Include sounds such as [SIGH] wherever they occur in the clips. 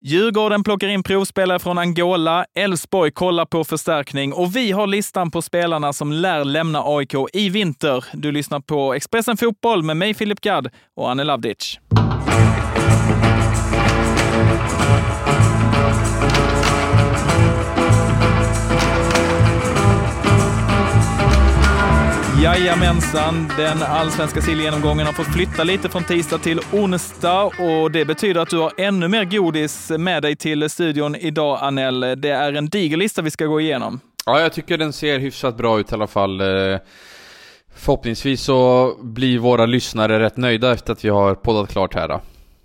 Djurgården plockar in provspelare från Angola, Elfsborg kollar på förstärkning och vi har listan på spelarna som lär lämna AIK i vinter. Du lyssnar på Expressen Fotboll med mig Filip Gadd och Anne Lavdic. Jajamensan, den allsvenska sillgenomgången har fått flytta lite från tisdag till onsdag och det betyder att du har ännu mer godis med dig till studion idag, Anel. Det är en diger lista vi ska gå igenom. Ja, jag tycker den ser hyfsat bra ut i alla fall. Förhoppningsvis så blir våra lyssnare rätt nöjda efter att vi har poddat klart här.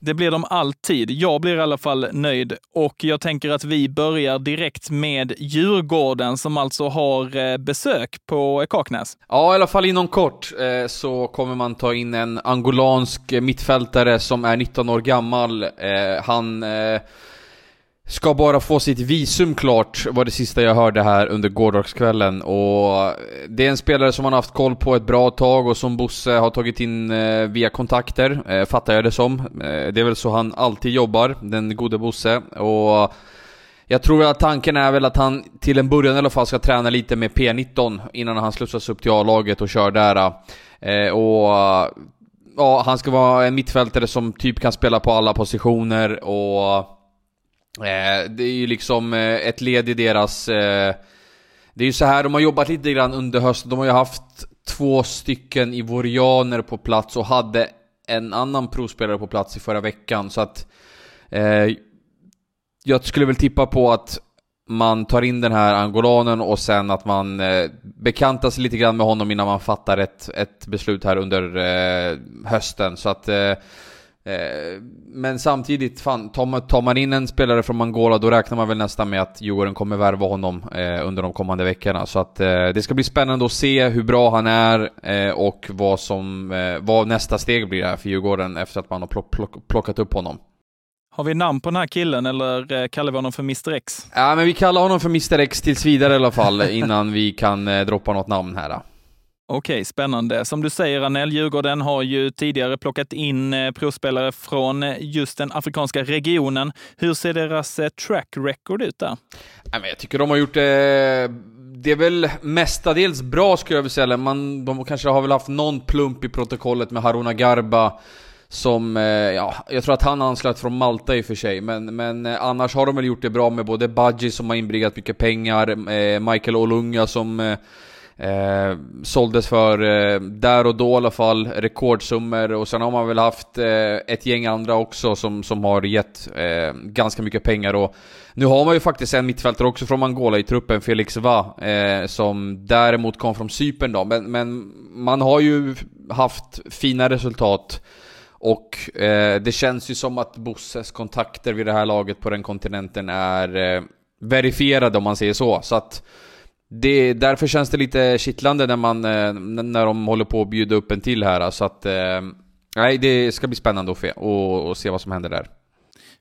Det blir de alltid. Jag blir i alla fall nöjd och jag tänker att vi börjar direkt med Djurgården som alltså har eh, besök på Kaknäs. Ja, i alla fall inom kort eh, så kommer man ta in en angolansk mittfältare som är 19 år gammal. Eh, han Ska bara få sitt visum klart, var det sista jag hörde här under gårdagskvällen. Och det är en spelare som man haft koll på ett bra tag och som Bosse har tagit in eh, via kontakter, eh, fattar jag det som. Eh, det är väl så han alltid jobbar, den gode Bosse. Och jag tror att tanken är väl att han till en början i alla fall ska träna lite med P19 innan han slussas upp till A-laget och kör där. Och ja, han ska vara en mittfältare som typ kan spela på alla positioner och Eh, det är ju liksom eh, ett led i deras... Eh, det är ju så här, de har jobbat lite grann under hösten. De har ju haft två stycken ivorianer på plats och hade en annan provspelare på plats i förra veckan. Så att... Eh, jag skulle väl tippa på att man tar in den här angolanen och sen att man eh, bekantar sig lite grann med honom innan man fattar ett, ett beslut här under eh, hösten. Så att Eh, men samtidigt, fan, tar man, in en spelare från Angola då räknar man väl nästan med att Djurgården kommer värva honom eh, under de kommande veckorna. Så att eh, det ska bli spännande att se hur bra han är eh, och vad, som, eh, vad nästa steg blir här för Djurgården efter att man har plock, plock, plockat upp honom. Har vi namn på den här killen eller eh, kallar vi honom för Mr X? Ja, men vi kallar honom för Mr X tills vidare i alla fall [LAUGHS] innan vi kan droppa något namn här. Okej, spännande. Som du säger, Anel, Djurgården har ju tidigare plockat in eh, provspelare från eh, just den afrikanska regionen. Hur ser deras eh, track record ut där? Jag tycker de har gjort det... Det är väl mestadels bra skulle jag vilja säga. Man, de kanske har väl haft någon plump i protokollet med Haruna Garba. Som, ja, jag tror att han anslöt från Malta i och för sig. Men, men annars har de väl gjort det bra med både Budgie som har inbringat mycket pengar, Michael Olunga som Eh, såldes för, eh, där och då i alla fall, rekordsummor. Och sen har man väl haft eh, ett gäng andra också som, som har gett eh, ganska mycket pengar. Och nu har man ju faktiskt en mittfältare också från Angola i truppen, Felix Va, eh, som däremot kom från Cypern då, men, men man har ju haft fina resultat. Och eh, det känns ju som att Bosses kontakter vid det här laget på den kontinenten är eh, verifierade om man säger så, så att det, därför känns det lite kittlande när, man, eh, när de håller på att bjuda upp en till här. Så att, eh, nej, det ska bli spännande att, och, och se vad som händer där.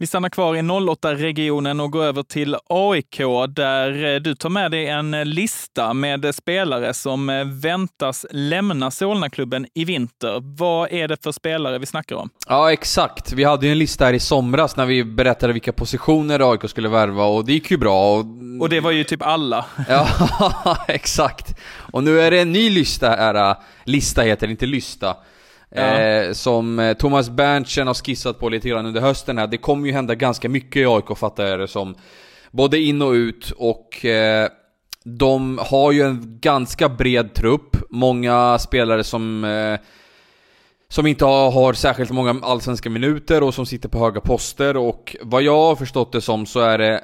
Vi stannar kvar i 08-regionen och går över till AIK där eh, du tar med dig en lista med spelare som väntas lämna Solna-klubben i vinter. Vad är det för spelare vi snackar om? Ja, exakt. Vi hade ju en lista här i somras när vi berättade vilka positioner AIK skulle värva och det gick ju bra. Och och det var ju typ alla. [LAUGHS] ja, [LAUGHS] exakt. Och nu är det en ny lista här, lista heter det, inte lysta. Ja. Eh, som eh, Thomas Berntsen har skissat på lite grann under hösten här. Det kommer ju hända ganska mycket i AIK fattar jag det som. Både in och ut och eh, de har ju en ganska bred trupp. Många spelare som eh, som inte har, har, särskilt många allsvenska minuter och som sitter på höga poster och vad jag har förstått det som så är det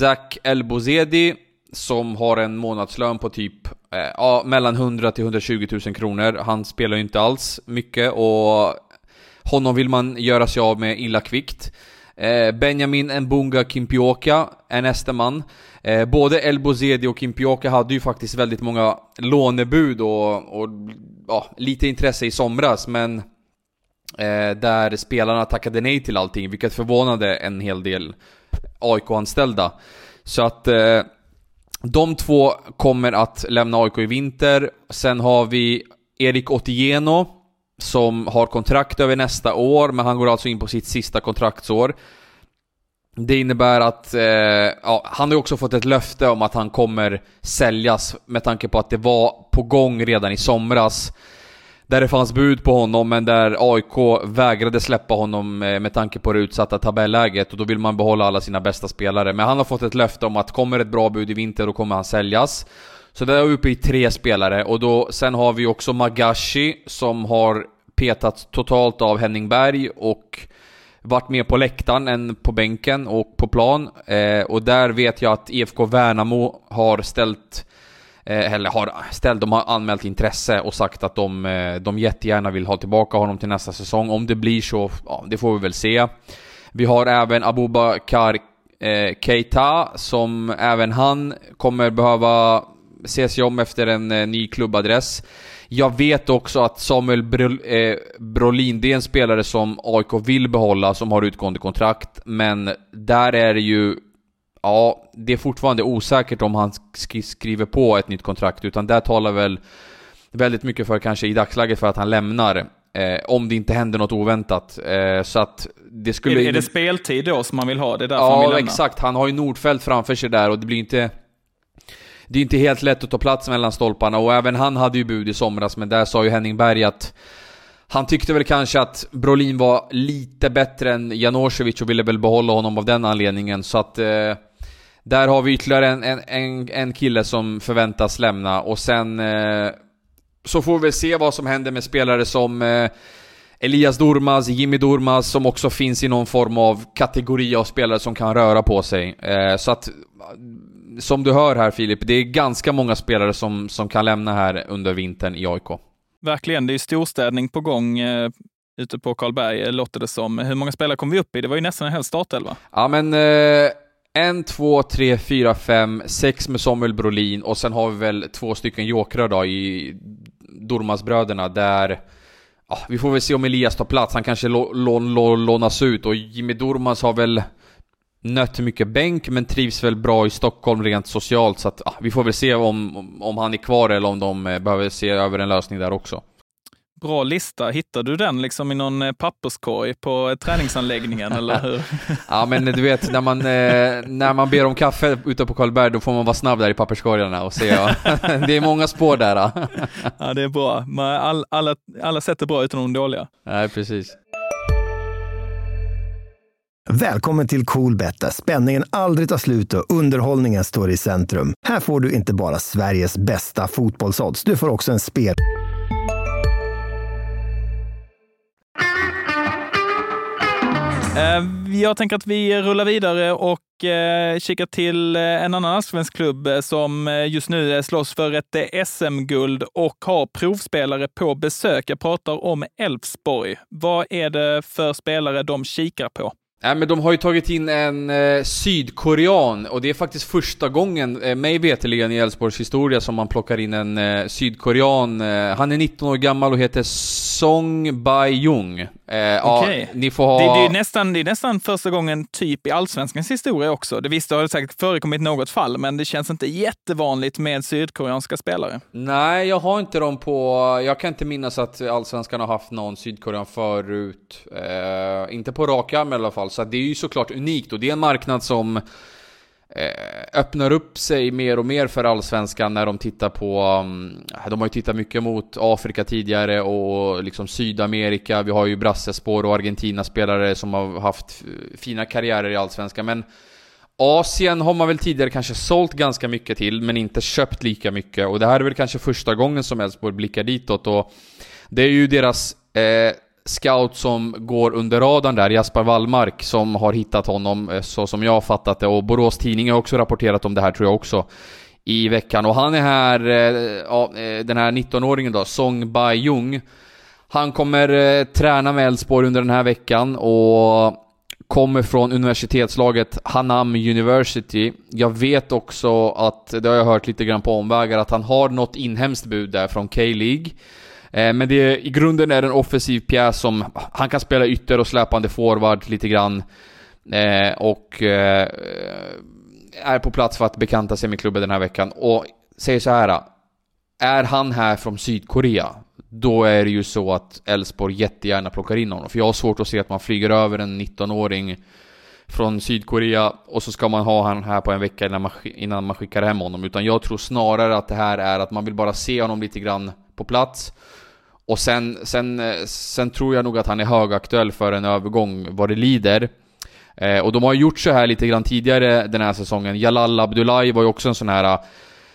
Zach Elbozedi som har en månadslön på typ Eh, ja, mellan 100 till 120 000 kronor. Han spelar ju inte alls mycket och honom vill man göra sig av med illa kvickt. Eh, Benjamin Mbunga Kimpioka är nästa man. Eh, både Elbozedi och Kimpioka hade ju faktiskt väldigt många lånebud och, och ja, lite intresse i somras, men eh, där spelarna tackade nej till allting, vilket förvånade en hel del AIK-anställda. Så att eh, de två kommer att lämna AIK i vinter. Sen har vi Erik Otieno som har kontrakt över nästa år, men han går alltså in på sitt sista kontraktsår. Det innebär att, eh, ja, han har också fått ett löfte om att han kommer säljas med tanke på att det var på gång redan i somras. Där det fanns bud på honom men där AIK vägrade släppa honom eh, med tanke på det utsatta tabelläget och då vill man behålla alla sina bästa spelare. Men han har fått ett löfte om att kommer ett bra bud i vinter då kommer han säljas. Så där är vi uppe i tre spelare och då, sen har vi också Magashi som har petats totalt av Henning Berg och varit mer på läktaren än på bänken och på plan. Eh, och där vet jag att IFK Värnamo har ställt Eh, eller har ställt, de har anmält intresse och sagt att de, eh, de jättegärna vill ha tillbaka honom till nästa säsong. Om det blir så, ja, det får vi väl se. Vi har även Abubakar eh, Keita som även han kommer behöva se sig om efter en ny klubbadress. Jag vet också att Samuel Brolin, det är en spelare som AIK vill behålla, som har utgående kontrakt, men där är det ju Ja, det är fortfarande osäkert om han sk skriver på ett nytt kontrakt, utan där talar väl väldigt mycket för kanske i dagsläget för att han lämnar. Eh, om det inte händer något oväntat. Eh, så att det skulle... Är, är det speltid då som man vill ha? Det är därför ja, han vill lämna? exakt. Han har ju Nordfält framför sig där och det blir inte det är inte helt lätt att ta plats mellan stolparna och även han hade ju bud i somras men där sa ju Henning Berg att han tyckte väl kanske att Brolin var lite bättre än Janosevic och ville väl behålla honom av den anledningen så att eh, där har vi ytterligare en, en, en, en kille som förväntas lämna och sen eh, så får vi se vad som händer med spelare som eh, Elias Durmaz, Jimmy Durmaz som också finns i någon form av kategori av spelare som kan röra på sig. Eh, så att som du hör här Filip, det är ganska många spelare som, som kan lämna här under vintern i AIK. Verkligen, det är storstädning på gång eh, ute på Karlberg, eh, låter det som. Hur många spelare kom vi upp i? Det var ju nästan en hel startelva. Ja, men eh, en, två, tre, fyra, fem, sex med Samuel Brolin och sen har vi väl två stycken jokrar då i Dormasbröderna där ja, vi får väl se om Elias tar plats. Han kanske lånas ut och Jimmy Dormas har väl nött mycket bänk men trivs väl bra i Stockholm rent socialt så att ja, vi får väl se om, om han är kvar eller om de eh, behöver se över en lösning där också. Bra lista. Hittar du den liksom i någon eh, papperskorg på eh, träningsanläggningen [LAUGHS] eller hur? ja men du vet när man, när man ber om kaffe ute på Karlberg då får man vara snabb där i papperskorgarna och se. Ja. [LAUGHS] det är många spår där. ja [LAUGHS] det är bra. All, alla, alla sätt är bra utan de dåliga. Nej precis. Välkommen till Coolbet där spänningen aldrig tar slut och underhållningen står i centrum. Här får du inte bara Sveriges bästa fotbollsodds, du får också en spel... Eh, jag tänker att vi rullar vidare och eh, kikar till eh, en annan svensk klubb som just nu slåss för ett SM-guld och har provspelare på besök. Jag pratar om Elfsborg. Vad är det för spelare de kikar på? Nej men de har ju tagit in en eh, sydkorean och det är faktiskt första gången, eh, mig veterligen i Elfsborgs historia, som man plockar in en eh, sydkorean. Eh, han är 19 år gammal och heter Song Bae-Jung. Eh, okay. ja, ni får ha... Det, det, är nästan, det är nästan första gången typ i Allsvenskans historia också. Det visst, det har säkert förekommit något fall, men det känns inte jättevanligt med sydkoreanska spelare. Nej, jag har inte dem på... Jag kan inte minnas att Allsvenskan har haft någon sydkorean förut. Eh, inte på rak arm i alla fall. Så det är ju såklart unikt och det är en marknad som Eh, öppnar upp sig mer och mer för allsvenskan när de tittar på... Mm, de har ju tittat mycket mot Afrika tidigare och liksom Sydamerika. Vi har ju Brassespår och Argentina-spelare som har haft fina karriärer i allsvenskan. Men Asien har man väl tidigare kanske sålt ganska mycket till, men inte köpt lika mycket. Och det här är väl kanske första gången som Elfsborg blickar ditåt. Och det är ju deras eh, scout som går under radarn där, Jasper Wallmark, som har hittat honom eh, så som jag har fattat det. Och Borås Tidning har också rapporterat om det här tror jag också i veckan. Och han är här, eh, ja, eh, den här 19-åringen då, Song Bai-Jung. Han kommer träna med Elfsborg under den här veckan och kommer från universitetslaget Hanam University. Jag vet också att, det har jag hört lite grann på omvägar, att han har något inhemskt bud där från K-League. Eh, men det, i grunden är det en offensiv pjäs som, han kan spela ytter och släpande forward lite grann. Eh, och eh, är på plats för att bekanta sig med klubben den här veckan. Och säger så här. Är han här från Sydkorea, då är det ju så att Elfsborg jättegärna plockar in honom. För jag har svårt att se att man flyger över en 19-åring från Sydkorea och så ska man ha honom här på en vecka innan man, innan man skickar hem honom. Utan jag tror snarare att det här är att man vill bara se honom lite grann på plats. Och sen, sen, eh, sen tror jag nog att han är högaktuell för en övergång vad det lider. Eh, och de har gjort så här lite grann tidigare den här säsongen. Jalal Abdullahi var ju också en sån här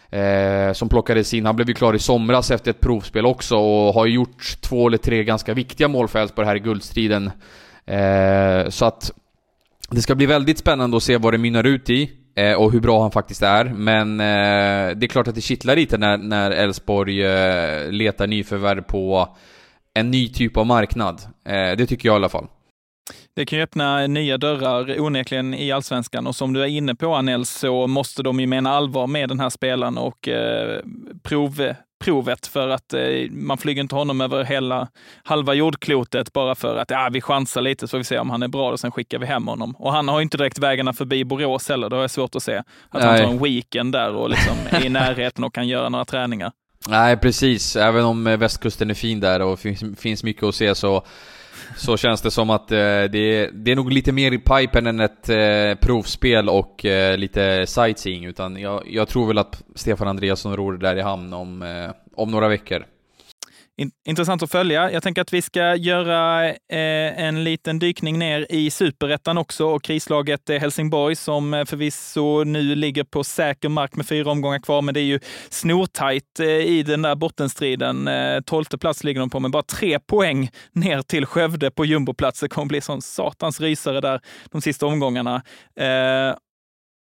eh, som plockades in. Han blev ju klar i somras efter ett provspel också och har gjort två eller tre ganska viktiga mål för Elfsborg här i guldstriden. Eh, så att det ska bli väldigt spännande att se vad det mynnar ut i eh, och hur bra han faktiskt är. Men eh, det är klart att det kittlar lite när Elfsborg eh, letar nyförvärv på en ny typ av marknad. Eh, det tycker jag i alla fall. Det kan ju öppna nya dörrar onekligen i allsvenskan och som du är inne på Anel så måste de ju mena allvar med den här spelaren och eh, prov, provet för att eh, man flyger inte honom över hela halva jordklotet bara för att ja, vi chansar lite så får vi se om han är bra och sen skickar vi hem honom. Och han har inte direkt vägarna förbi Borås heller, det har jag svårt att se. Att Nej. han tar en weekend där och liksom är i närheten och kan göra några träningar. Nej, precis. Även om västkusten är fin där och finns, finns mycket att se så så känns det som att eh, det, det är nog lite mer i pipen än ett eh, provspel och eh, lite sightseeing. Utan jag, jag, tror väl att Stefan Andreasson ror det där i hamn om, eh, om några veckor. Intressant att följa. Jag tänker att vi ska göra eh, en liten dykning ner i superettan också och krislaget eh, Helsingborg som eh, förvisso nu ligger på säker mark med fyra omgångar kvar, men det är ju snortajt eh, i den där bottenstriden. Eh, tolfte plats ligger de på, men bara tre poäng ner till Skövde på jumboplats. Det kommer bli sån satans rysare där de sista omgångarna. Eh,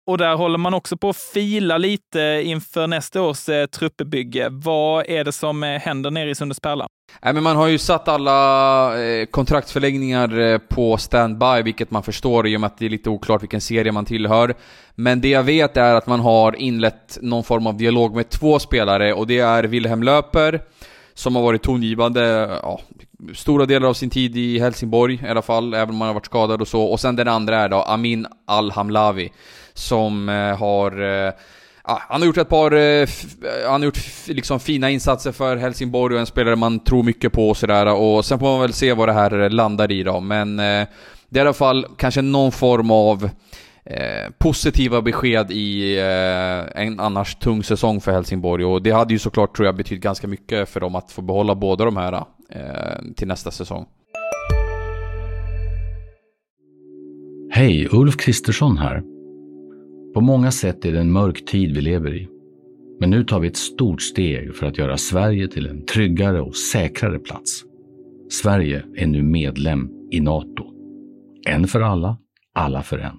och där håller man också på att fila lite inför nästa års eh, truppbygge. Vad är det som eh, händer nere i Sundsperla? Nej, men man har ju satt alla eh, eh, på standby, vilket man förstår i och med att det är lite oklart vilken serie man tillhör. Men det jag vet är att man har inlett någon form av dialog med två spelare och det är Wilhelm Löper, som har varit tongivande ja, stora delar av sin tid i Helsingborg i alla fall, även om han har varit skadad och så. Och sen den andra är då Amin Al-Hamlavi som eh, har eh, Ja, han har gjort ett par, eh, eh, han har gjort liksom fina insatser för Helsingborg och en spelare man tror mycket på och sådär. Och sen får man väl se vad det här landar i då. Men eh, det är i alla fall kanske någon form av eh, positiva besked i eh, en annars tung säsong för Helsingborg. Och det hade ju såklart, tror jag, betytt ganska mycket för dem att få behålla båda de här eh, till nästa säsong. Hej, Ulf Kristersson här. På många sätt är det en mörk tid vi lever i. Men nu tar vi ett stort steg för att göra Sverige till en tryggare och säkrare plats. Sverige är nu medlem i Nato. En för alla, alla för en.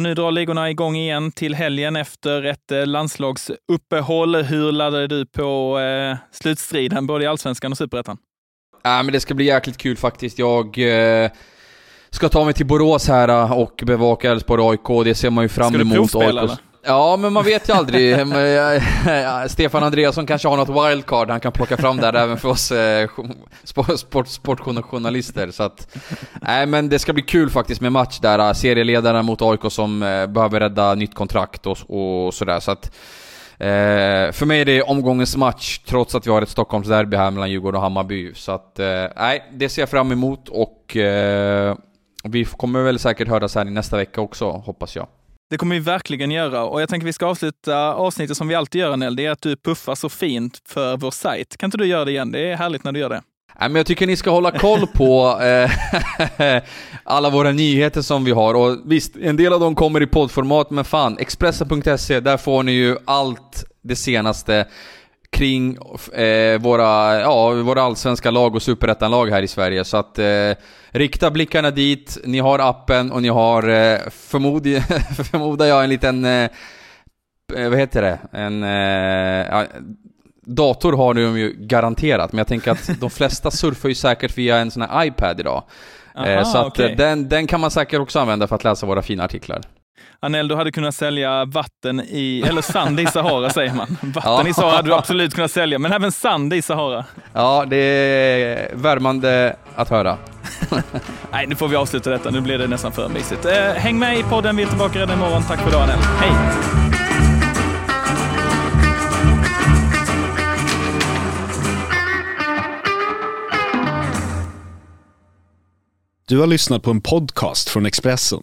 Och nu drar ligorna igång igen till helgen efter ett eh, landslagsuppehåll. Hur laddar du på eh, slutstriden både i allsvenskan och superettan? Ja, men det ska bli jäkligt kul faktiskt. Jag eh, ska ta mig till Borås här eh, och bevaka Elfsborg AIK. Det ser man ju fram emot. Ska du provspela? Ja, men man vet ju aldrig. [LAUGHS] Eh, eh, Stefan Andreasson kanske har något wildcard han kan plocka fram där även för oss eh, sport, sportjournalister. Så att, nej, men det ska bli kul faktiskt med match där. Eh, Serieledaren mot AIK som eh, behöver rädda nytt kontrakt och, och sådär. Så att, eh, för mig är det omgångens match, trots att vi har ett Stockholmsderby här mellan Djurgården och Hammarby. Så att, nej, det ser jag fram emot och vi kommer väl säkert höras här i nästa vecka också, hoppas jag. Det kommer vi verkligen göra och jag tänker vi ska avsluta avsnittet som vi alltid gör, Nell. Det är att du puffar så fint för vår sajt. Kan inte du göra det igen? Det är härligt när du gör det. Men jag tycker ni ska hålla koll på [LAUGHS] eh, [LAUGHS] alla våra nyheter som vi har. Och visst, en del av dem kommer i poddformat, men fan, Expressen.se, där får ni ju allt det senaste kring eh, våra, ja, våra allsvenska lag och superettanlag här i Sverige. Så att eh, rikta blickarna dit, ni har appen och ni har, eh, förmod, [LAUGHS] förmodar jag, en liten, eh, vad heter det, en, eh, ja, dator har de ju garanterat, men jag tänker att de flesta [LAUGHS] surfar ju säkert via en sån här iPad idag. Aha, så att okay. den, den kan man säkert också använda för att läsa våra fina artiklar. Anel, du hade kunnat sälja vatten i, eller sand i Sahara [LAUGHS] säger man. Vatten i Sahara hade du absolut kunnat sälja, men även sand i Sahara. Ja, det är värmande att höra. [LAUGHS] Nej, nu får vi avsluta detta. Nu blir det nästan för mysigt. Eh, häng med i podden. Vi är tillbaka redan imorgon. Tack för idag, Anel. Hej! Du har lyssnat på en podcast från Expressen.